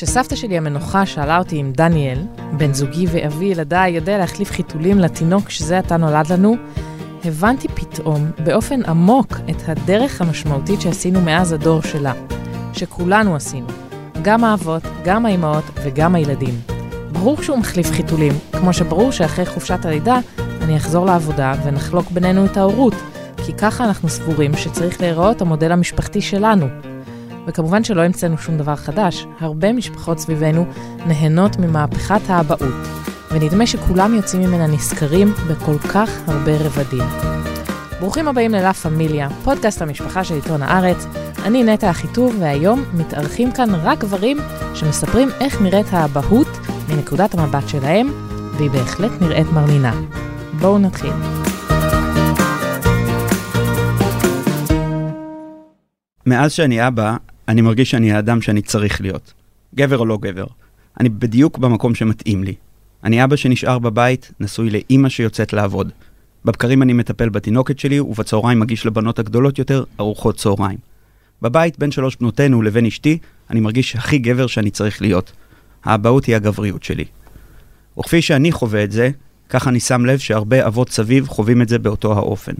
כשסבתא שלי המנוחה שאלה אותי אם דניאל, בן זוגי ואבי ילדיי, יודע להחליף חיתולים לתינוק שזה עתה נולד לנו, הבנתי פתאום, באופן עמוק, את הדרך המשמעותית שעשינו מאז הדור שלה. שכולנו עשינו. גם האבות, גם האימהות וגם הילדים. ברור שהוא מחליף חיתולים, כמו שברור שאחרי חופשת הלידה אני אחזור לעבודה ונחלוק בינינו את ההורות, כי ככה אנחנו סבורים שצריך להיראות המודל המשפחתי שלנו. וכמובן שלא המצאנו שום דבר חדש, הרבה משפחות סביבנו נהנות ממהפכת האבהות, ונדמה שכולם יוצאים ממנה נשכרים בכל כך הרבה רבדים. ברוכים הבאים ללה פמיליה, פודקאסט המשפחה של עיתון הארץ. אני נטע אחיטוב, והיום מתארחים כאן רק גברים שמספרים איך נראית האבהות מנקודת המבט שלהם, והיא בהחלט נראית מרנינה. בואו נתחיל. מאז שאני אבא, אני מרגיש שאני האדם שאני צריך להיות. גבר או לא גבר. אני בדיוק במקום שמתאים לי. אני אבא שנשאר בבית, נשוי לאימא שיוצאת לעבוד. בבקרים אני מטפל בתינוקת שלי, ובצהריים מגיש לבנות הגדולות יותר ארוחות צהריים. בבית בין שלוש בנותינו לבין אשתי, אני מרגיש הכי גבר שאני צריך להיות. האבהות היא הגבריות שלי. וכפי שאני חווה את זה, כך אני שם לב שהרבה אבות סביב חווים את זה באותו האופן.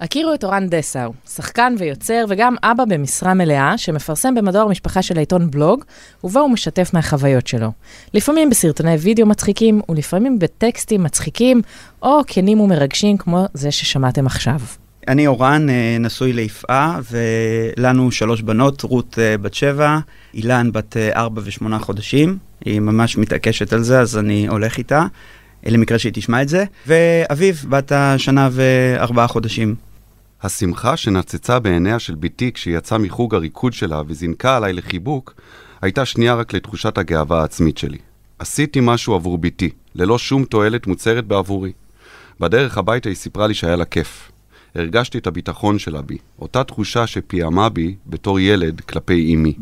הכירו את אורן דסאו, שחקן ויוצר וגם אבא במשרה מלאה, שמפרסם במדור המשפחה של העיתון בלוג, ובו הוא משתף מהחוויות שלו. לפעמים בסרטוני וידאו מצחיקים, ולפעמים בטקסטים מצחיקים, או כנים ומרגשים כמו זה ששמעתם עכשיו. אני אורן, אה, נשוי ליפעה, ולנו שלוש בנות, רות אה, בת שבע, אילן בת אה, ארבע ושמונה חודשים. היא ממש מתעקשת על זה, אז אני הולך איתה, למקרה שהיא תשמע את זה. ואביב, בת השנה וארבעה חודשים. השמחה שנצצה בעיניה של בתי כשהיא יצאה מחוג הריקוד שלה וזינקה עליי לחיבוק, הייתה שנייה רק לתחושת הגאווה העצמית שלי. עשיתי משהו עבור בתי, ללא שום תועלת מוצרת בעבורי. בדרך הביתה היא סיפרה לי שהיה לה כיף. הרגשתי את הביטחון שלה בי, אותה תחושה שפיעמה בי בתור ילד כלפי אמי.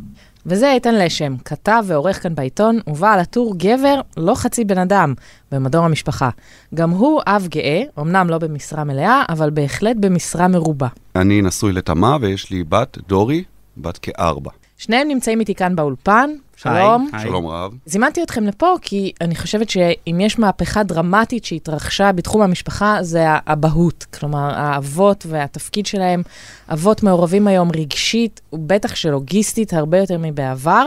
וזה איתן לשם, כתב ועורך כאן בעיתון, ובעל הטור גבר, לא חצי בן אדם, במדור המשפחה. גם הוא אב גאה, אמנם לא במשרה מלאה, אבל בהחלט במשרה מרובה. אני נשוי לתמה ויש לי בת, דורי, בת כארבע. שניהם נמצאים איתי כאן באולפן, שלום. היי. שלום רב. זימנתי אתכם לפה כי אני חושבת שאם יש מהפכה דרמטית שהתרחשה בתחום המשפחה, זה האבהות. כלומר, האבות והתפקיד שלהם, אבות מעורבים היום רגשית, ובטח שלוגיסטית, הרבה יותר מבעבר.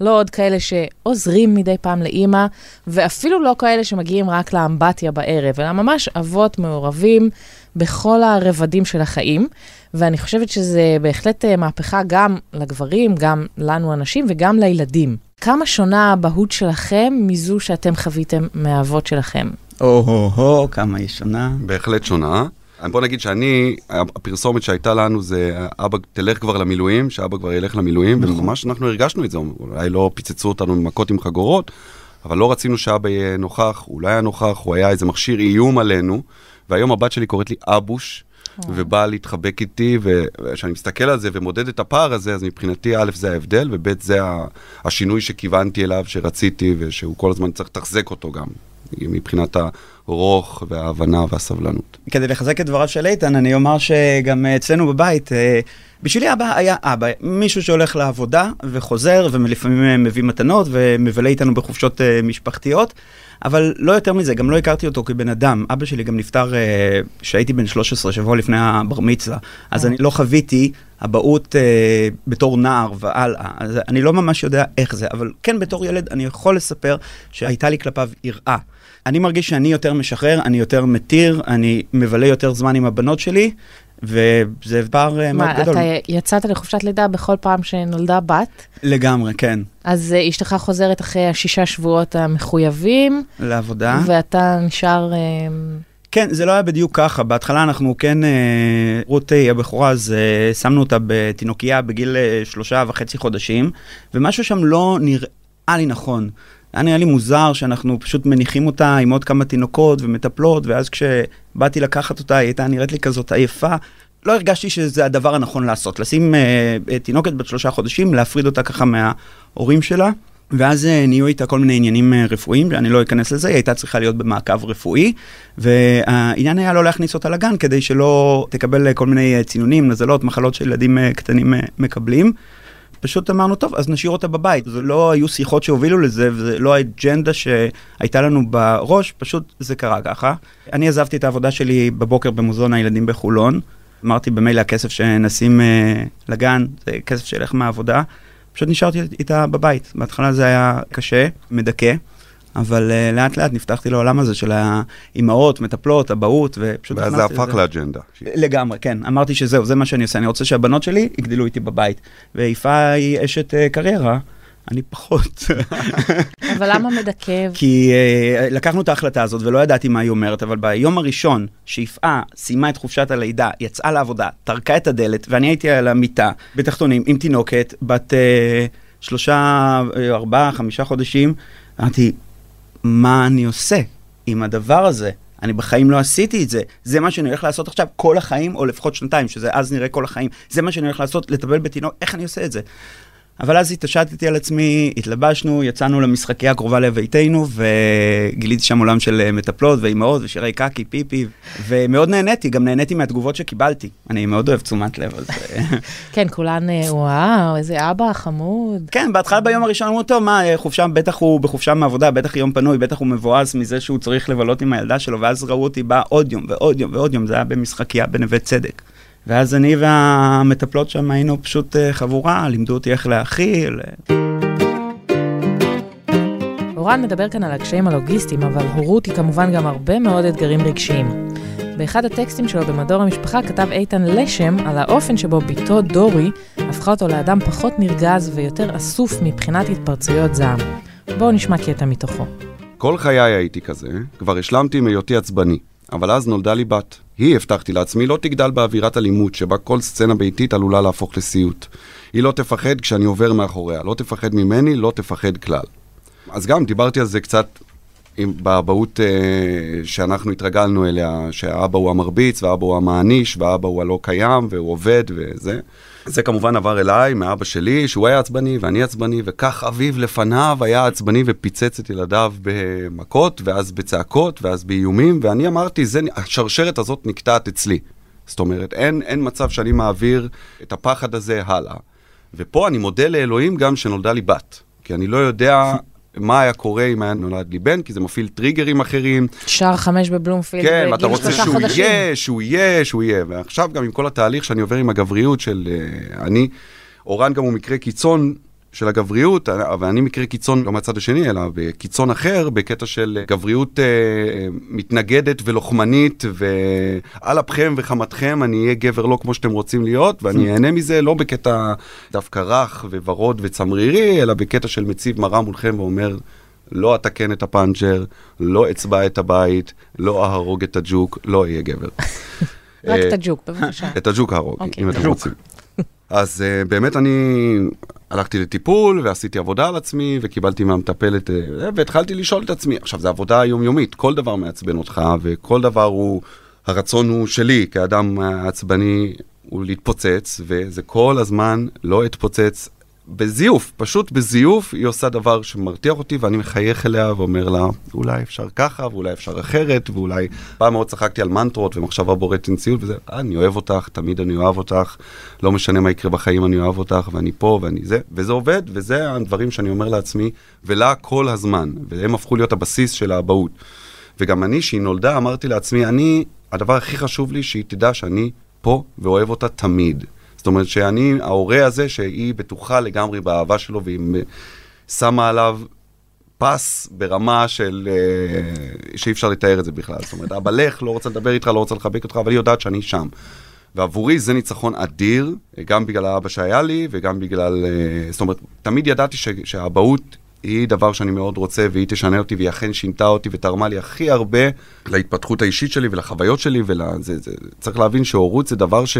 לא עוד כאלה שעוזרים מדי פעם לאימא, ואפילו לא כאלה שמגיעים רק לאמבטיה בערב, אלא ממש אבות מעורבים בכל הרבדים של החיים. ואני חושבת שזה בהחלט אה, מהפכה גם לגברים, גם לנו הנשים וגם לילדים. כמה שונה האבהות שלכם מזו שאתם חוויתם מהאבות שלכם? או-הו-הו, כמה היא שונה. בהחלט שונה. בוא נגיד שאני, הפרסומת שהייתה לנו זה אבא תלך כבר למילואים, שאבא כבר ילך למילואים, נכון. וממש אנחנו הרגשנו את זה, אולי לא פיצצו אותנו במכות עם חגורות, אבל לא רצינו שאבא יהיה נוכח, הוא לא היה נוכח, הוא היה איזה מכשיר איום עלינו, והיום הבת שלי קוראת לי אבוש, ובאה להתחבק איתי, וכשאני מסתכל על זה ומודד את הפער הזה, אז מבחינתי, א', זה ההבדל, וב', זה השינוי שכיוונתי אליו, שרציתי, ושהוא כל הזמן צריך לתחזק אותו גם, מבחינת הרוך וההבנה והסבלנות. כדי לחזק את דבריו של איתן, אני אומר שגם אצלנו בבית, אה, בשבילי אבא היה אבא, מישהו שהולך לעבודה וחוזר, ולפעמים אה, מביא מתנות ומבלה איתנו בחופשות אה, משפחתיות, אבל לא יותר מזה, גם לא הכרתי אותו כבן אדם. אבא שלי גם נפטר כשהייתי בן 13, שבוע לפני הבר מצווה, אז אני לא חוויתי אבהות אה, בתור נער והלאה. אז אני לא ממש יודע איך זה, אבל כן בתור ילד אני יכול לספר שהייתה לי כלפיו יראה. אני מרגיש שאני יותר משחרר, אני יותר מתיר, אני מבלה יותר זמן עם הבנות שלי, וזה פער אה, מאוד מה, גדול. אתה יצאת לחופשת לידה בכל פעם שנולדה בת, לגמרי, כן. אז אה, אשתך חוזרת אחרי השישה שבועות המחויבים, לעבודה. ואתה נשאר... אה, כן, זה לא היה בדיוק ככה. בהתחלה אנחנו כן, רות היא הבכורה, אז שמנו אותה בתינוקייה בגיל שלושה וחצי חודשים, ומשהו שם לא נראה לי נכון. היה נראה לי מוזר שאנחנו פשוט מניחים אותה עם עוד כמה תינוקות ומטפלות, ואז כשבאתי לקחת אותה, היא הייתה נראית לי כזאת עייפה. לא הרגשתי שזה הדבר הנכון לעשות, לשים אה, תינוקת בת שלושה חודשים, להפריד אותה ככה מההורים שלה. ואז אה, נהיו איתה כל מיני עניינים אה, רפואיים, ואני לא אכנס לזה, היא הייתה צריכה להיות במעקב רפואי, והעניין היה לא להכניס אותה לגן כדי שלא תקבל אה, כל מיני צינונים, נזלות, מחלות שילדים אה, קטנים אה, מקבלים. פשוט אמרנו, טוב, אז נשאיר אותה בבית. זה לא היו שיחות שהובילו לזה, וזה לא האג'נדה שהייתה לנו בראש, פשוט זה קרה ככה. אני עזבתי את העבודה שלי בבוקר במוזיאון הילדים בחולון. אמרתי, במילא הכסף שנשים אה, לגן, זה כסף שילך מהעבודה. פשוט נשארתי איתה בבית. בהתחלה זה היה קשה, מדכא. אבל uh, לאט לאט נפתחתי לעולם הזה של האימהות, מטפלות, אבהות, ופשוט ואז זה הפך לאג'נדה. לגמרי, כן. אמרתי שזהו, זה מה שאני עושה. אני רוצה שהבנות שלי יגדלו איתי בבית. ויפה היא אשת uh, קריירה. אני פחות. אבל למה מדכא? כי uh, לקחנו את ההחלטה הזאת ולא ידעתי מה היא אומרת, אבל ביום הראשון שיפעה סיימה את חופשת הלידה, יצאה לעבודה, טרקה את הדלת, ואני הייתי על המיטה בתחתונים עם תינוקת בת uh, שלושה, ארבעה, חמישה חודשים, אמרתי, מה אני עושה עם הדבר הזה? אני בחיים לא עשיתי את זה. זה מה שאני הולך לעשות עכשיו כל החיים, או לפחות שנתיים, שזה אז נראה כל החיים. זה מה שאני הולך לעשות, לטפל בתינוק, איך אני עושה את זה? אבל אז התעשתתי על עצמי, התלבשנו, יצאנו למשחקייה הקרובה לביתנו, וגיליתי שם עולם של אה, מטפלות ואימהות ושירי קקי, פיפי, ומאוד נהניתי, גם נהניתי מהתגובות שקיבלתי. אני מאוד אוהב תשומת לב, אז... אה, כן, כולן, אה, וואו, איזה אבא חמוד. כן, בהתחלה ביום הראשון אמרו, טוב, מה, חופשה, בטח הוא בחופשה מעבודה, בטח יום פנוי, בטח הוא מבואס מזה שהוא צריך לבלות עם הילדה שלו, ואז ראו אותי בא עוד יום ועוד יום ועוד יום, זה היה במשחקייה בנווה צדק. ואז אני והמטפלות שם היינו פשוט אה, חבורה, לימדו אותי איך להאכיל. אורן מדבר כאן על הקשיים הלוגיסטיים, אבל הורות היא כמובן גם הרבה מאוד אתגרים רגשיים. באחד הטקסטים שלו במדור המשפחה כתב איתן לשם על האופן שבו בתו דורי הפכה אותו לאדם פחות נרגז ויותר אסוף מבחינת התפרצויות זעם. בואו נשמע קטע מתוכו. כל חיי הייתי כזה, כבר השלמתי עם היותי עצבני, אבל אז נולדה לי בת. היא, הבטחתי לעצמי, לא תגדל באווירת אלימות שבה כל סצנה ביתית עלולה להפוך לסיוט. היא לא תפחד כשאני עובר מאחוריה, לא תפחד ממני, לא תפחד כלל. אז גם דיברתי על זה קצת באבהות אה, שאנחנו התרגלנו אליה, שהאבא הוא המרביץ, והאבא הוא המעניש, והאבא הוא הלא קיים, והוא עובד וזה. זה כמובן עבר אליי מאבא שלי, שהוא היה עצבני ואני עצבני, וכך אביו לפניו היה עצבני ופיצץ את ילדיו במכות, ואז בצעקות, ואז באיומים, ואני אמרתי, זה, השרשרת הזאת נקטעת אצלי. זאת אומרת, אין, אין מצב שאני מעביר את הפחד הזה הלאה. ופה אני מודה לאלוהים גם שנולדה לי בת. כי אני לא יודע מה היה קורה אם היה נולד לי בן, כי זה מפעיל טריגרים אחרים. שער חמש בבלומפילד, כן, אתה רוצה שהוא חודשים. יהיה, שהוא יהיה, שהוא יהיה. ועכשיו גם עם כל התהליך שאני עובר עם הגבריות של uh, אני, אורן גם הוא מקרה קיצון של הגבריות, אבל אני מקרה קיצון לא מהצד השני, אלא בקיצון אחר, בקטע של גבריות אה, מתנגדת ולוחמנית, ועל אפכם וחמתכם אני אהיה גבר לא כמו שאתם רוצים להיות, ואני אהנה מזה לא בקטע דווקא רך וורוד וצמרירי, אלא בקטע של מציב מראה מולכם ואומר, לא אתקן את הפאנצ'ר, לא אצבע את הבית, לא אהרוג את הג'וק, לא אהיה גבר. רק את הג'וק, בבקשה. את הג'וק אהרוג, אוקיי. אם אתם רוצים. אז uh, באמת אני הלכתי לטיפול ועשיתי עבודה על עצמי וקיבלתי מהמטפלת uh, והתחלתי לשאול את עצמי. עכשיו, זו עבודה יומיומית, כל דבר מעצבן אותך וכל דבר הוא, הרצון הוא שלי כאדם עצבני הוא להתפוצץ, וזה כל הזמן לא אתפוצץ בזיוף, פשוט בזיוף, היא עושה דבר שמרתיח אותי ואני מחייך אליה ואומר לה, אולי אפשר ככה ואולי אפשר אחרת, ואולי פעם מאוד צחקתי על מנטרות ומחשבה בוראת אינציול וזה, אה, אני אוהב אותך, תמיד אני אוהב אותך, לא משנה מה יקרה בחיים, אני אוהב אותך ואני פה ואני זה, וזה עובד, וזה הדברים שאני אומר לעצמי, ולה כל הזמן, והם הפכו להיות הבסיס של האבהות. וגם אני, שהיא נולדה, אמרתי לעצמי, אני, הדבר הכי חשוב לי שהיא תדע שאני פה ואוהב אותה תמיד. זאת אומרת שאני, ההורה הזה, שהיא בטוחה לגמרי באהבה שלו, והיא שמה עליו פס ברמה של... אה, שאי אפשר לתאר את זה בכלל. זאת אומרת, אבא לך, לא רוצה לדבר איתך, לא רוצה לחבק אותך, אבל היא יודעת שאני שם. ועבורי זה ניצחון אדיר, גם בגלל האבא שהיה לי, וגם בגלל... אה, זאת אומרת, תמיד ידעתי שהאבהות היא דבר שאני מאוד רוצה, והיא תשנה אותי, והיא אכן שינתה אותי ותרמה לי הכי הרבה להתפתחות האישית שלי ולחוויות שלי, ולזה, זה, צריך להבין שהורות זה דבר ש,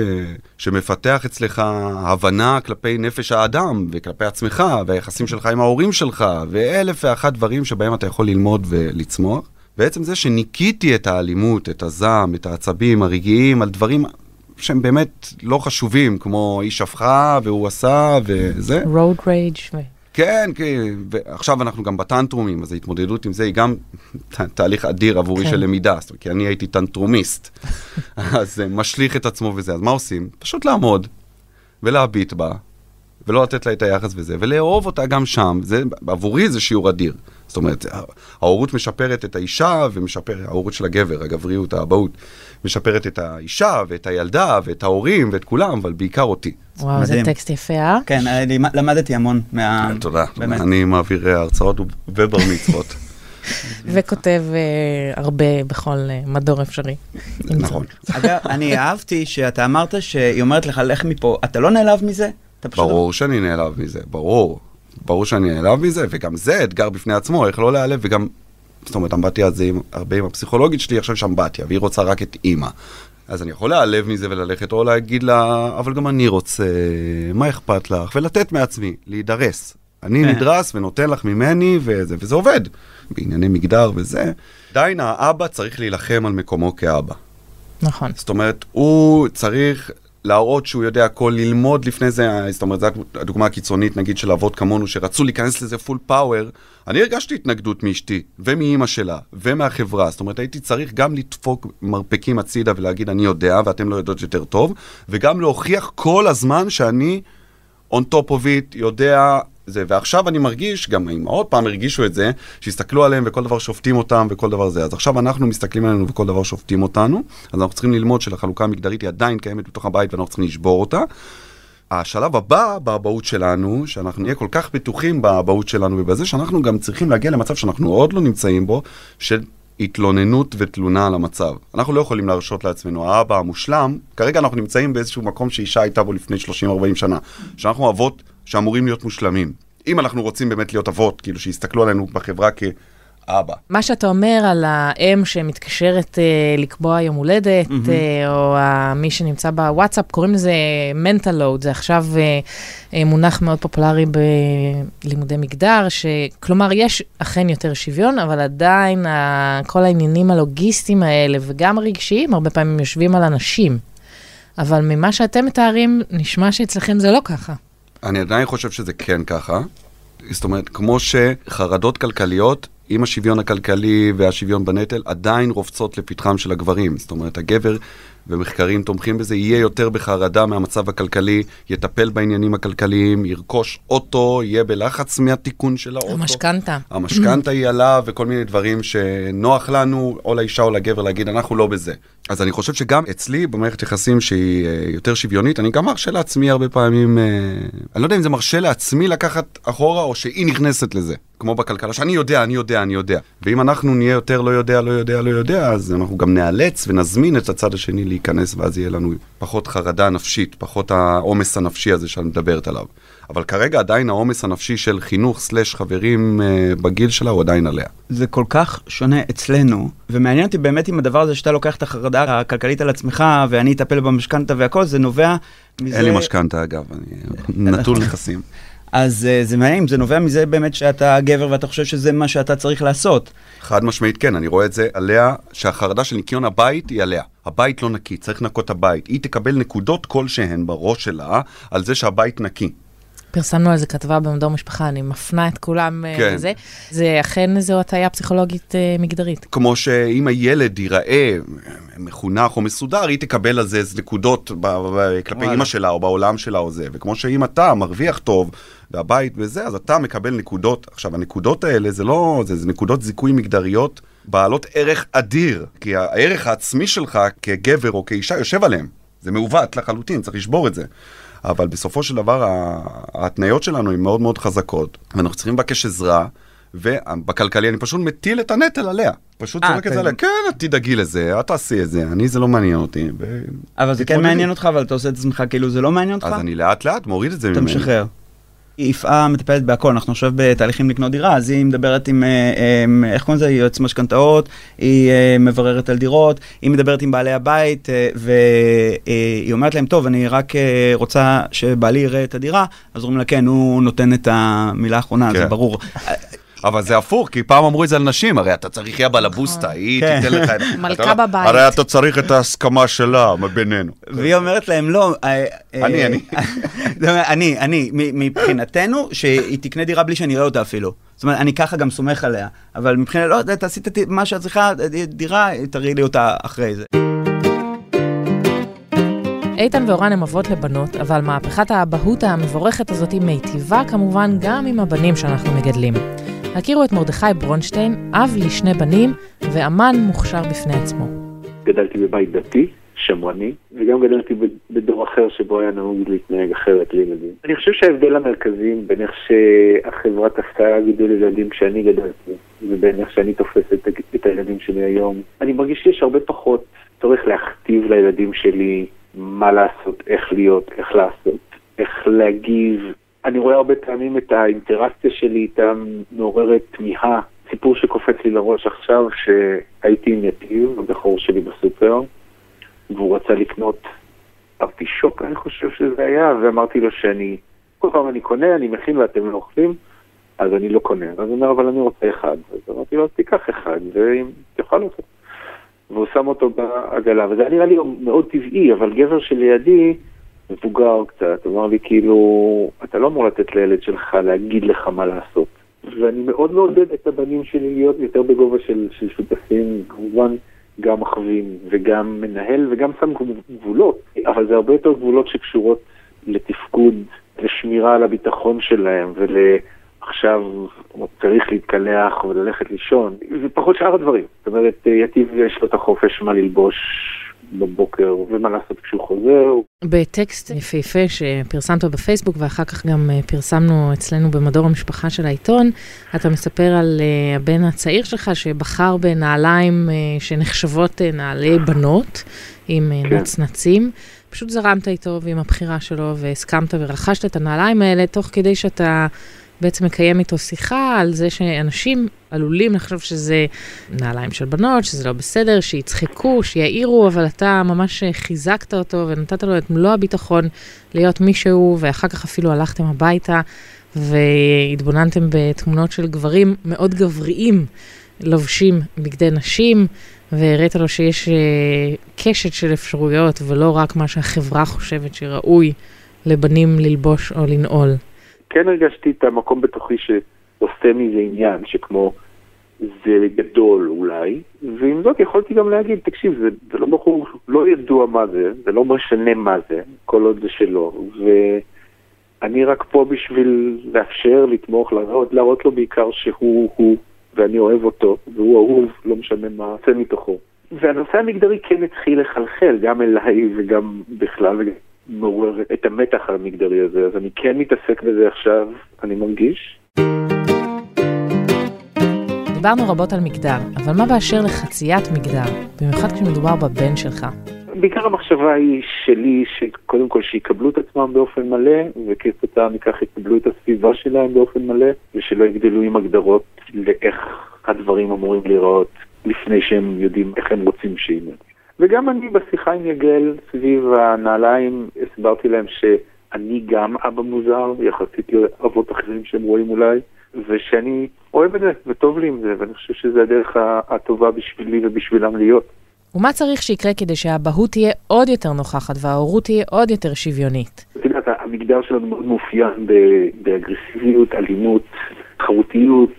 שמפתח אצלך הבנה כלפי נפש האדם, וכלפי עצמך, והיחסים שלך עם ההורים שלך, ואלף ואחת דברים שבהם אתה יכול ללמוד ולצמוח. בעצם זה שניקיתי את האלימות, את הזעם, את העצבים הרגעיים, על דברים שהם באמת לא חשובים, כמו היא שפכה והוא עשה וזה. road rage. כן, כן, ועכשיו אנחנו גם בטנטרומים, אז ההתמודדות עם זה היא גם תהליך אדיר עבורי כן. של למידה, זאת אומרת, כי אני הייתי טנטרומיסט, אז זה משליך את עצמו וזה, אז מה עושים? פשוט לעמוד ולהביט בה, ולא לתת לה את היחס וזה, ולאהוב אותה גם שם, זה, עבורי זה שיעור אדיר. זאת אומרת, ההורות משפרת את האישה ומשפרת, ההורות של הגבר, הגבריות, האבהות, משפרת את האישה ואת הילדה ואת ההורים ואת כולם, אבל בעיקר אותי. וואו, זה. טקסט יפה, אה? כן, אני למדתי המון מה... כן, תודה. באמת. אני מעביר אה, הרצאות ובר מצוות. וכותב אה, הרבה בכל אה, מדור אפשרי. נכון. אגב, אני אהבתי שאתה אמרת שהיא אומרת לך, לך מפה. אתה לא נעלב מזה? פשוט... ברור שאני נעלב מזה, ברור. ברור שאני נעלב מזה, וגם זה אתגר בפני עצמו, איך לא להיעלב, וגם, זאת אומרת, אמבטיה זה עם- הרבה עם הפסיכולוגית שלי, עכשיו יש אמבטיה, והיא רוצה רק את אימא. אז אני יכול להיעלב מזה וללכת, או להגיד לה, אבל גם אני רוצה, מה אכפת לך? ולתת מעצמי, להידרס. אני כן. נדרס ונותן לך ממני, וזה, וזה עובד. בענייני מגדר וזה. עדיין האבא צריך להילחם על מקומו כאבא. נכון. זאת אומרת, הוא צריך להראות שהוא יודע הכל, ללמוד לפני זה, זאת אומרת, זו הדוגמה הקיצונית, נגיד, של אבות כמונו, שרצו להיכנס לזה פול פאוור. אני הרגשתי התנגדות מאשתי, ומאימא שלה, ומהחברה. זאת אומרת, הייתי צריך גם לדפוק מרפקים הצידה ולהגיד, אני יודע, ואתם לא יודעות יותר טוב, וגם להוכיח כל הזמן שאני on top of it, יודע זה, ועכשיו אני מרגיש, גם האמהות פעם הרגישו את זה, שהסתכלו עליהם וכל דבר שופטים אותם וכל דבר זה. אז עכשיו אנחנו מסתכלים עלינו וכל דבר שופטים אותנו, אז אנחנו צריכים ללמוד שלחלוקה המגדרית היא עדיין קיימת בתוך הבית ואנחנו צריכים לשבור אותה. השלב הבא באבהות שלנו, שאנחנו נהיה כל כך בטוחים באבהות שלנו ובזה שאנחנו גם צריכים להגיע למצב שאנחנו עוד לא נמצאים בו, של התלוננות ותלונה על המצב. אנחנו לא יכולים להרשות לעצמנו, האבא המושלם, כרגע אנחנו נמצאים באיזשהו מקום שאישה הייתה בו לפני 30-40 שנה, שאנחנו אבות שאמורים להיות מושלמים. אם אנחנו רוצים באמת להיות אבות, כאילו שיסתכלו עלינו בחברה כאבא. מה שאתה אומר על האם שמתקשרת אה, לקבוע יום הולדת, אה, או ה- מי שנמצא בוואטסאפ, קוראים לזה mental load, זה עכשיו אה, אה, מונח מאוד פופולרי בלימודי מגדר, שכלומר, יש אכן יותר שוויון, אבל עדיין ה- כל העניינים הלוגיסטיים האלה, וגם הרגשיים, הרבה פעמים יושבים על אנשים. אבל ממה שאתם מתארים, נשמע שאצלכם זה לא ככה. אני עדיין חושב שזה כן ככה. זאת אומרת, כמו שחרדות כלכליות, עם השוויון הכלכלי והשוויון בנטל, עדיין רובצות לפתחם של הגברים. זאת אומרת, הגבר, ומחקרים תומכים בזה, יהיה יותר בחרדה מהמצב הכלכלי, יטפל בעניינים הכלכליים, ירכוש אוטו, יהיה בלחץ מהתיקון של האוטו. המשכנתה. המשכנתה היא עליו וכל מיני דברים שנוח לנו, או לאישה או לגבר, להגיד, אנחנו לא בזה. אז אני חושב שגם אצלי, במערכת יחסים שהיא אה, יותר שוויונית, אני גם מרשה לעצמי הרבה פעמים, אה, אני לא יודע אם זה מרשה לעצמי לקחת אחורה, או שהיא נכנסת לזה. כמו בכלכלה, שאני יודע, אני יודע, אני יודע. ואם אנחנו נהיה יותר לא יודע, לא יודע, לא יודע, אז אנחנו גם נאלץ ונזמין את הצד השני להיכנס, ואז יהיה לנו פחות חרדה נפשית, פחות העומס הנפשי הזה שאת מדברת עליו. אבל כרגע עדיין העומס הנפשי של חינוך סלש חברים אה, בגיל שלה הוא עדיין עליה. זה כל כך שונה אצלנו, ומעניין אותי באמת עם הדבר הזה שאתה לוקח את החרדה הכלכלית על עצמך, ואני אטפל במשכנתה והכל, זה נובע מזה... אין לי משכנתה אגב, אני נטול נכסים. אז uh, זה מעניין, זה נובע מזה באמת שאתה גבר ואתה חושב שזה מה שאתה צריך לעשות. חד משמעית כן, אני רואה את זה עליה, שהחרדה של ניקיון הבית היא עליה. הבית לא נקי, צריך לנקות הבית. היא תקבל נקודות כלשהן בראש שלה על זה שהבית נקי. פרסמנו על זה כתבה במדור משפחה, אני מפנה את כולם אה, כן. לזה. זה אכן איזו הטעיה פסיכולוגית אה, מגדרית. כמו שאם הילד ייראה מחונך או מסודר, היא תקבל על זה איזה נקודות ב- ב- כלפי. אימא שלה או בעולם שלה או זה. וכמו שאם אתה מרוויח טוב והבית וזה, אז אתה מקבל נקודות. עכשיו, הנקודות האלה זה לא, זה, זה נקודות זיכוי מגדריות בעלות ערך אדיר. כי הערך העצמי שלך כגבר או כאישה יושב עליהם. זה מעוות לחלוטין, צריך לשבור את זה. אבל בסופו של דבר ההתניות שלנו הן מאוד מאוד חזקות, ואנחנו צריכים לבקש עזרה, ובכלכלי אני פשוט מטיל את הנטל עליה. פשוט אה, זורק את אתה- זה עליה, כן, את תדאגי לזה, את תעשי את זה, אני זה לא מעניין אותי. אבל זה כן. מעניין אותך, אבל אתה עושה את עצמך כאילו זה לא מעניין אותך? אז אני לאט לאט מוריד את זה אתה ממני. משחרר. יפעה מטפלת בהכל, אנחנו עכשיו בתהליכים לקנות דירה, אז היא מדברת עם, אה, אה, איך קוראים לזה, יועץ משכנתאות, היא אה, מבררת על דירות, היא מדברת עם בעלי הבית, והיא אומרת להם, טוב, אני רק רוצה שבעלי יראה את הדירה, אז אומרים לה, כן, הוא נותן את המילה האחרונה, זה כן. ברור. אבל זה הפוך, כי פעם אמרו את זה על נשים, הרי אתה צריך יא בלבוסטה, היא כן. תיתן לך... את- מלכה אתה לא- בבית. הרי אתה צריך את ההסכמה שלה בינינו. והיא אומרת להם, לא, אה, אה, אני, אני. אני, אני, מ- מבחינתנו, שהיא תקנה דירה בלי שאני אראה אותה אפילו. זאת אומרת, אני ככה גם סומך עליה. אבל מבחינת, לא, תעשי את מה שאת צריכה, דירה, תראי לי אותה אחרי זה. איתן ואורן הם אבות לבנות, אבל מהפכת האבהות המבורכת הזאת מיטיבה כמובן גם עם הבנים שאנחנו מגדלים. הכירו את מרדכי ברונשטיין, אב לשני בנים ואמן מוכשר בפני עצמו. גדלתי בבית דתי, שמרני, וגם גדלתי בדור אחר שבו היה נהוג להתנהג אחרת לילדים. אני חושב שההבדל המרכזי בין איך שהחברה תפסה גידול ילדים כשאני גדלתי, ובין איך שאני תופס את, את הילדים שלי היום, אני מרגיש שיש הרבה פחות צורך להכתיב לילדים שלי מה לעשות, איך להיות, איך לעשות, איך להגיב. אני רואה הרבה פעמים את האינטראקציה שלי איתם מעוררת תמיהה. סיפור שקופץ לי לראש עכשיו, שהייתי עם יתיב, הבכור שלי בסופר, והוא רצה לקנות ארטישוק, אני חושב שזה היה, ואמרתי לו שאני, כל פעם אני קונה, אני מכין ואתם לא אוכלים, אז אני לא קונה. אז הוא אומר, אבל אני רוצה אחד. אז אמרתי לו, תיקח אחד, ואם תאכל אותו. והוא שם אותו בעגלה, וזה נראה לי מאוד טבעי, אבל גבר שלידי, מבוגר קצת, אמר לי כאילו, אתה לא אמור לתת לילד שלך להגיד לך מה לעשות. ואני מאוד מעודד את הבנים שלי להיות יותר בגובה של, של שותפים, כמובן גם מכווין וגם מנהל וגם שם גבולות, אבל זה הרבה יותר גבולות שקשורות לתפקוד, לשמירה על הביטחון שלהם ול... עכשיו צריך להתקלח וללכת לישון, זה פחות שאר הדברים. זאת אומרת, יתיב יש לו את החופש מה ללבוש בבוקר ומה לעשות כשהוא חוזר. בטקסט יפהפה שפרסמת בפייסבוק ואחר כך גם אה, פרסמנו אצלנו במדור המשפחה של העיתון, אתה מספר על אה, הבן הצעיר שלך שבחר בנעליים אה, שנחשבות נעלי בנות עם כן. נצנצים. פשוט זרמת איתו ועם הבחירה שלו והסכמת ורכשת את הנעליים האלה תוך כדי שאתה... בעצם מקיים איתו שיחה על זה שאנשים עלולים לחשוב שזה נעליים של בנות, שזה לא בסדר, שיצחקו, שיעירו, אבל אתה ממש חיזקת אותו ונתת לו את מלוא הביטחון להיות מישהו, ואחר כך אפילו הלכתם הביתה והתבוננתם בתמונות של גברים מאוד גבריים לובשים בגדי נשים, והראית לו שיש אה, קשת של אפשרויות ולא רק מה שהחברה חושבת שראוי לבנים ללבוש או לנעול. כן הרגשתי את המקום בתוכי שעושה מזה עניין, שכמו זה גדול אולי, ועם זאת יכולתי גם להגיד, תקשיב, זה, זה לא בחור, לא ידוע מה זה, זה לא משנה מה זה, כל עוד זה שלו, ואני רק פה בשביל לאפשר, לתמוך, להראות, להראות לו בעיקר שהוא הוא, ואני אוהב אותו, והוא אהוב, לא משנה מה יוצא מתוכו. והנושא המגדרי כן התחיל לחלחל, גם אליי וגם בכלל, וגם מעורר את המתח המגדרי הזה, אז אני כן מתעסק בזה עכשיו, אני מרגיש. דיברנו רבות על מגדר, אבל מה באשר לחציית מגדר, במיוחד כשמדובר בבן שלך? בעיקר המחשבה היא שלי, שקודם כל שיקבלו את עצמם באופן מלא, וכתוצאה מכך יקבלו את הסביבה שלהם באופן מלא, ושלא יגדלו עם הגדרות לאיך הדברים אמורים להיראות לפני שהם יודעים איך הם רוצים שיהיו. וגם אני בשיחה עם יגל סביב הנעליים, הסברתי להם שאני גם אבא מוזר, יחסית לאבות אחרים שהם רואים אולי, ושאני אוהב את זה, וטוב לי עם זה, ואני חושב שזו הדרך הטובה בשבילי ובשבילם להיות. ומה צריך שיקרה כדי שהאבהות תהיה עוד יותר נוכחת וההורות תהיה עוד יותר שוויונית? את יודעת, המגדר שלנו מאוד מאופיין באגרסיביות, אלימות, תחרותיות,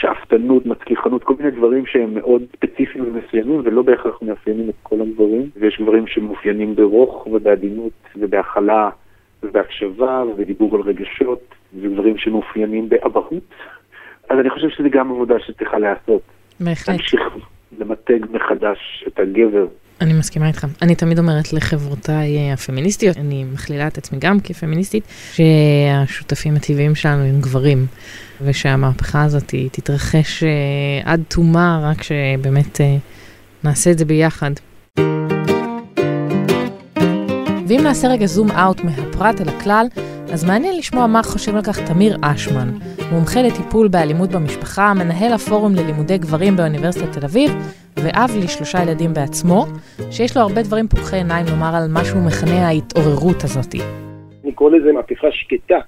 שאפתנות, מצליחנות, כל מיני דברים שהם מאוד ספציפיים ומסוימים ולא בהכרח מאפיינים את כל הדברים. ויש דברים שמאופיינים ברוך ובעדינות ובהכלה ובהקשבה ובדיבור על רגשות, ודברים שמאופיינים באבהות. אז אני חושב שזה גם עבודה שצריכה להיעשות. בהחלט. להמשיך למתג מחדש את הגבר. אני מסכימה איתך. אני תמיד אומרת לחברותיי הפמיניסטיות, אני מכלילה את עצמי גם כפמיניסטית, שהשותפים הטבעיים שלנו הם גברים. ושהמהפכה הזאת תתרחש אה, עד תומה, רק שבאמת אה, נעשה את זה ביחד. ואם נעשה רגע זום אאוט מהפרט אל הכלל, אז מעניין לשמוע מה חושב על כך תמיר אשמן, מומחה לטיפול באלימות במשפחה, מנהל הפורום ללימודי גברים באוניברסיטת תל אביב, ואב לשלושה ילדים בעצמו, שיש לו הרבה דברים פוקחי עיניים לומר על מה שהוא מכנה ההתעוררות הזאתי. אני קורא לזה מהפכה שקטה.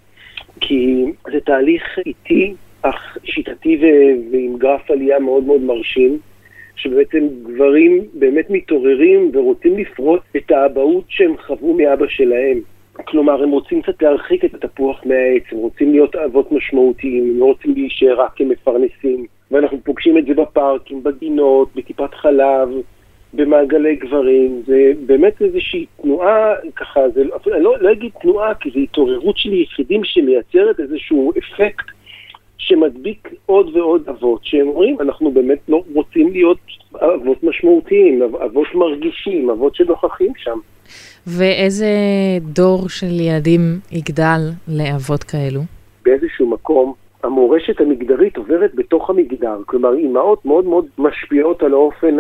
כי זה תהליך איטי, אך שיטתי ו- ועם גרף עלייה מאוד מאוד מרשים, שבעצם גברים באמת מתעוררים ורוצים לפרוט את האבהות שהם חוו מאבא שלהם. כלומר, הם רוצים קצת להרחיק את התפוח מהעץ, הם רוצים להיות אבות משמעותיים, הם לא רוצים להישאר רק כמפרנסים. ואנחנו פוגשים את זה בפארקים, בגינות, בטיפת חלב, במעגלי גברים, זה באמת איזושהי תנועה, ככה, זה, אני לא, לא אגיד תנועה, כי זו התעוררות של יחידים שמייצרת איזשהו אפקט שמדביק עוד ועוד אבות, שהם אומרים, אנחנו באמת לא רוצים להיות אבות משמעותיים, אבות מרגישים, אבות שנוכחים שם. ואיזה דור של ילדים יגדל לאבות כאלו? באיזשהו מקום המורשת המגדרית עוברת בתוך המגדר, כלומר אימהות מאוד מאוד משפיעות על האופן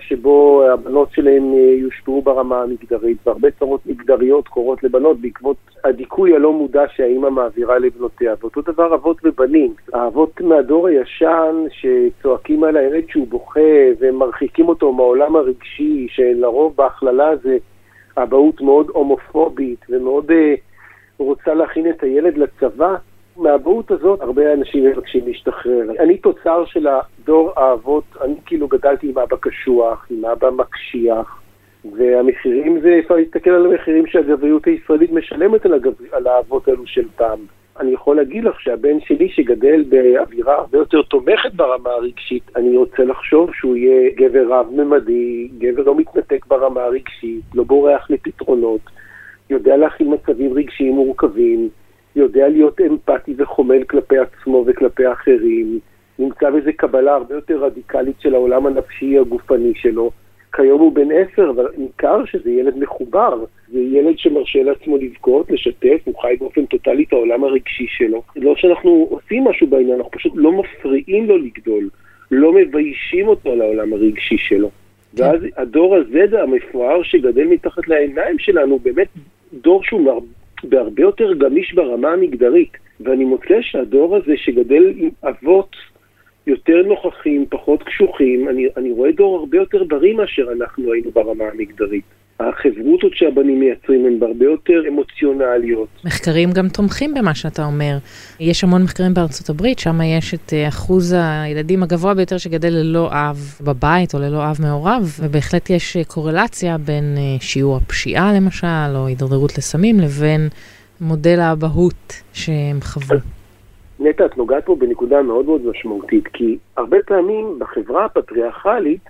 שבו הבנות שלהן אה, יושפעו ברמה המגדרית, והרבה צרות מגדריות קורות לבנות בעקבות הדיכוי הלא מודע שהאימא מעבירה לבנותיה. ואותו דבר אבות ובנים, האבות מהדור הישן שצועקים על הילד שהוא בוכה ומרחיקים אותו מהעולם הרגשי, שלרוב בהכללה זה אבהות מאוד הומופובית ומאוד uh, רוצה להכין את הילד לצבא. מהאבהות הזאת הרבה אנשים מבקשים להשתחרר. אני תוצר של הדור האבות, אני כאילו גדלתי עם אבא קשוח, עם אבא מקשיח, והמחירים זה, אפשר להסתכל על המחירים שהגבריות הישראלית משלמת על, הגב... על האבות האלו של פעם. אני יכול להגיד לך שהבן שלי שגדל באווירה הרבה יותר תומכת ברמה הרגשית, אני רוצה לחשוב שהוא יהיה גבר רב-ממדי, גבר לא מתנתק ברמה הרגשית, לא בורח לפתרונות, יודע להכין מצבים רגשיים מורכבים, יודע להיות אמפתי וחומל כלפי עצמו וכלפי האחרים, נמצא באיזו קבלה הרבה יותר רדיקלית של העולם הנפשי הגופני שלו. כיום הוא בן עשר, אבל ניכר שזה ילד מחובר. זה ילד שמרשה לעצמו לבכות, לשתף, הוא חי באופן טוטאלי את העולם הרגשי שלו. לא שאנחנו עושים משהו בעניין, אנחנו פשוט לא מפריעים לו לגדול, לא מביישים אותו על העולם הרגשי שלו. כן. ואז הדור הזה, המפואר שגדל מתחת לעיניים שלנו, באמת דור שהוא בהרבה יותר גמיש ברמה המגדרית. ואני מוצא שהדור הזה שגדל עם אבות יותר נוכחים, פחות קשוחים, אני, אני רואה דור הרבה יותר בריא מאשר אנחנו היינו ברמה המגדרית. החברותות שהבנים מייצרים הן הרבה יותר אמוציונליות. מחקרים גם תומכים במה שאתה אומר. יש המון מחקרים בארצות הברית, שם יש את אה, אחוז הילדים הגבוה ביותר שגדל ללא אב בבית או ללא אב מעורב, ובהחלט יש אה, קורלציה בין אה, שיעור הפשיעה למשל, או הידרדרות לסמים, לבין מודל האבהות שהם חוו. נטע, את נוגעת פה בנקודה מאוד מאוד משמעותית, כי הרבה פעמים בחברה הפטריארכלית,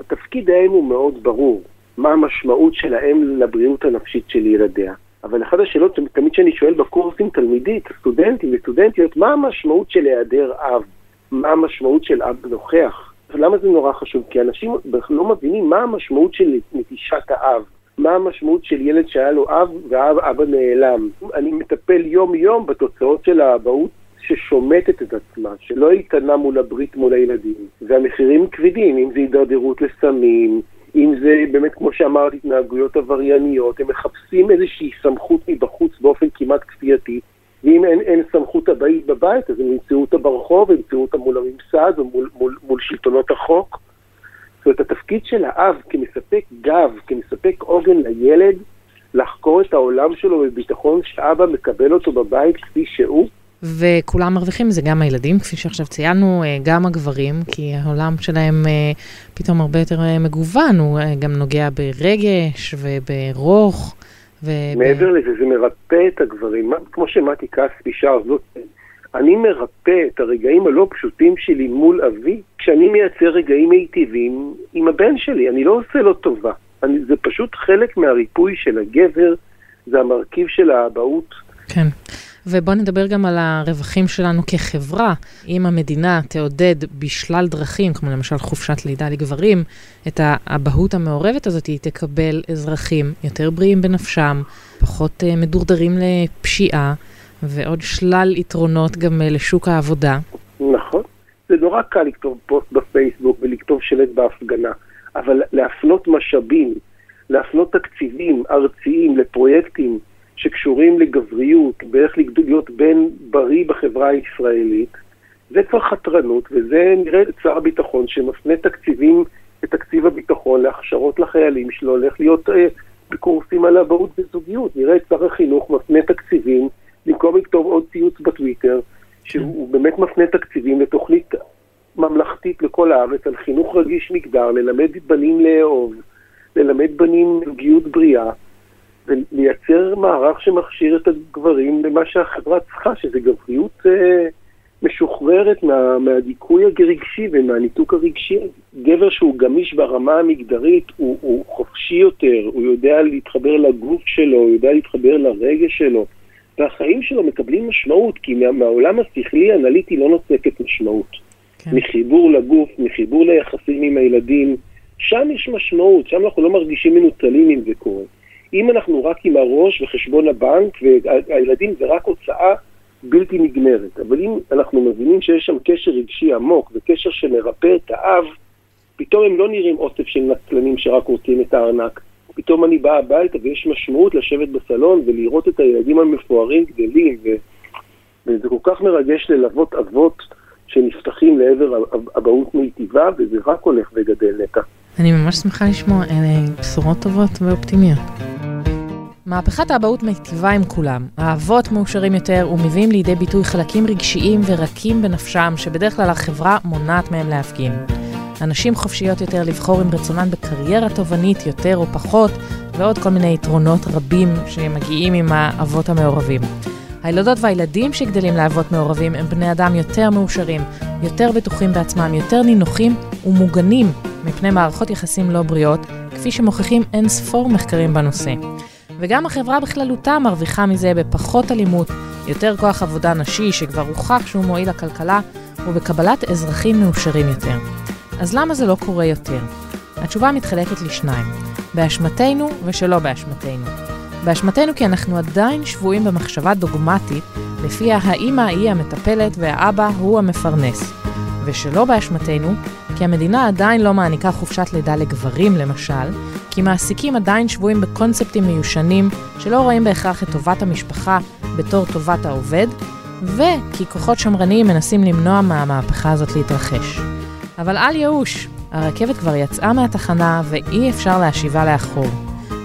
התפקיד האם הוא מאוד ברור. מה המשמעות של האם לבריאות הנפשית של ילדיה. אבל אחת השאלות תמיד שאני שואל בקורסים תלמידית, סטודנטים וסטודנטיות, מה המשמעות של היעדר אב? מה המשמעות של אב נוכח? למה זה נורא חשוב? כי אנשים לא מבינים מה המשמעות של נטישת האב. מה המשמעות של ילד שהיה לו אב ואבא נעלם. אני מטפל יום-יום בתוצאות של האבהות ששומטת את עצמה, שלא איתנה מול הברית מול הילדים. והמחירים כבדים, אם זה הידרדרות לסמים, אם זה באמת, כמו שאמרת, התנהגויות עברייניות, הם מחפשים איזושהי סמכות מבחוץ באופן כמעט כפייתי, ואם אין, אין סמכות הבית בבית, אז הם ימצאו אותה ברחוב, ימצאו אותה מול הממסד או מול, מול, מול שלטונות החוק. זאת אומרת, התפקיד של האב כמספק גב, כמספק עוגן לילד, לחקור את העולם שלו בביטחון שאבא מקבל אותו בבית כפי שהוא, וכולם מרוויחים מזה, גם הילדים, כפי שעכשיו ציינו, אה, גם הגברים, כי העולם שלהם אה, פתאום הרבה יותר אה, מגוון, הוא גם נוגע ברגש וברוך. וב... מעבר לזה, זה מרפא את הגברים, כמו שמתי כספי שר, זאת... אני מרפא את הרגעים הלא פשוטים שלי מול אבי, כשאני מייצר רגעים מיטיבים עם הבן שלי, אני לא עושה לו טובה. אני, זה פשוט חלק מהריפוי של הגבר, זה המרכיב של האבהות. כן. ובואו נדבר גם על הרווחים שלנו כחברה. אם המדינה תעודד בשלל דרכים, כמו למשל חופשת לידה לגברים, את האבהות המעורבת הזאת, היא תקבל אזרחים יותר בריאים בנפשם, פחות uh, מדורדרים לפשיעה, ועוד שלל יתרונות גם uh, לשוק העבודה. נכון. זה נורא קל לכתוב פוסט בפייסבוק ולכתוב שלט בהפגנה, אבל להפנות משאבים, להפנות תקציבים ארציים לפרויקטים שקשורים לגבריות, באיך להיות בן בריא בחברה הישראלית, זה כבר חתרנות, וזה נראה את שר הביטחון שמפנה תקציבים לתקציב הביטחון להכשרות לחיילים שלו, הולך להיות אה, בקורסים על אבהות וזוגיות. נראה את שר החינוך מפנה תקציבים, במקום לכתוב עוד ציוץ בטוויטר, שהוא באמת מפנה תקציבים לתוכנית ממלכתית לכל הארץ על חינוך רגיש מגדר, ללמד בנים לאהוב, ללמד בנים זוגיות בריאה. ולייצר מערך שמכשיר את הגברים למה שהחברה צריכה, שזה גבריות אה, משוחררת מה, מהדיכוי הרגשי ומהניתוק הרגשי. גבר שהוא גמיש ברמה המגדרית, הוא, הוא חופשי יותר, הוא יודע להתחבר לגוף שלו, הוא יודע להתחבר לרגש שלו, והחיים שלו מקבלים משמעות, כי מה, מהעולם השכלי-אנליטי לא נוסקת משמעות. כן. מחיבור לגוף, מחיבור ליחסים עם הילדים, שם יש משמעות, שם אנחנו לא מרגישים מנוצלים אם זה קורה. אם אנחנו רק עם הראש וחשבון הבנק, והילדים זה רק הוצאה בלתי נגמרת. אבל אם אנחנו מבינים שיש שם קשר רגשי עמוק וקשר שמרפא את האב, פתאום הם לא נראים אוסף של נצלנים שרק רוצים את הארנק. פתאום אני בא הביתה ויש משמעות לשבת בסלון ולראות את הילדים המפוארים גדלים, ו... וזה כל כך מרגש ללוות אבות שנפתחים לעבר אבהות מיטיבה, וזה רק הולך וגדל נטע. אני ממש שמחה לשמוע אלה בשורות טובות ואופטימיות. מהפכת האבהות מיטיבה עם כולם. האבות מאושרים יותר ומביאים לידי ביטוי חלקים רגשיים ורקים בנפשם, שבדרך כלל החברה מונעת מהם להפגין. הנשים חופשיות יותר לבחור עם רצונן בקריירה תובענית יותר או פחות, ועוד כל מיני יתרונות רבים שמגיעים עם האבות המעורבים. הילדות והילדים שגדלים לאבות מעורבים הם בני אדם יותר מאושרים, יותר בטוחים בעצמם, יותר נינוחים ומוגנים מפני מערכות יחסים לא בריאות, כפי שמוכיחים אין ספור מחקרים בנושא. וגם החברה בכללותה מרוויחה מזה בפחות אלימות, יותר כוח עבודה נשי שכבר הוכח שהוא מועיל לכלכלה, ובקבלת אזרחים מאושרים יותר. אז למה זה לא קורה יותר? התשובה מתחלקת לשניים, באשמתנו ושלא באשמתנו. באשמתנו כי אנחנו עדיין שבויים במחשבה דוגמטית, לפיה האימא היא המטפלת והאבא הוא המפרנס. ושלא באשמתנו, כי המדינה עדיין לא מעניקה חופשת לידה לגברים, למשל, כי מעסיקים עדיין שבויים בקונספטים מיושנים שלא רואים בהכרח את טובת המשפחה בתור טובת העובד, וכי כוחות שמרניים מנסים למנוע מהמהפכה הזאת להתרחש. אבל אל ייאוש, הרכבת כבר יצאה מהתחנה ואי אפשר להשיבה לאחור.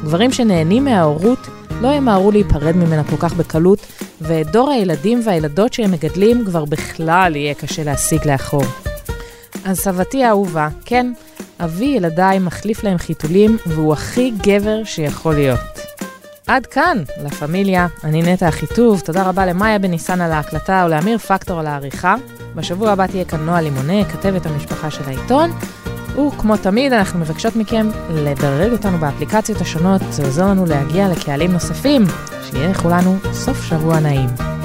גברים שנהנים מההורות לא ימהרו להיפרד ממנה כל כך בקלות, ואת דור הילדים והילדות שהם מגדלים כבר בכלל יהיה קשה להשיג לאחור. אז סבתי האהובה, כן, אבי ילדיי מחליף להם חיתולים, והוא הכי גבר שיכול להיות. עד כאן, לה פמיליה, אני נטע אחיטוב, תודה רבה למאיה בניסן על ההקלטה ולאמיר פקטור על העריכה. בשבוע הבא תהיה כאן נועה לימונה, כתבת המשפחה של העיתון. וכמו תמיד, אנחנו מבקשות מכם לדרג אותנו באפליקציות השונות, זה עוזר לנו להגיע לקהלים נוספים. שיהיה לכולנו סוף שבוע נעים.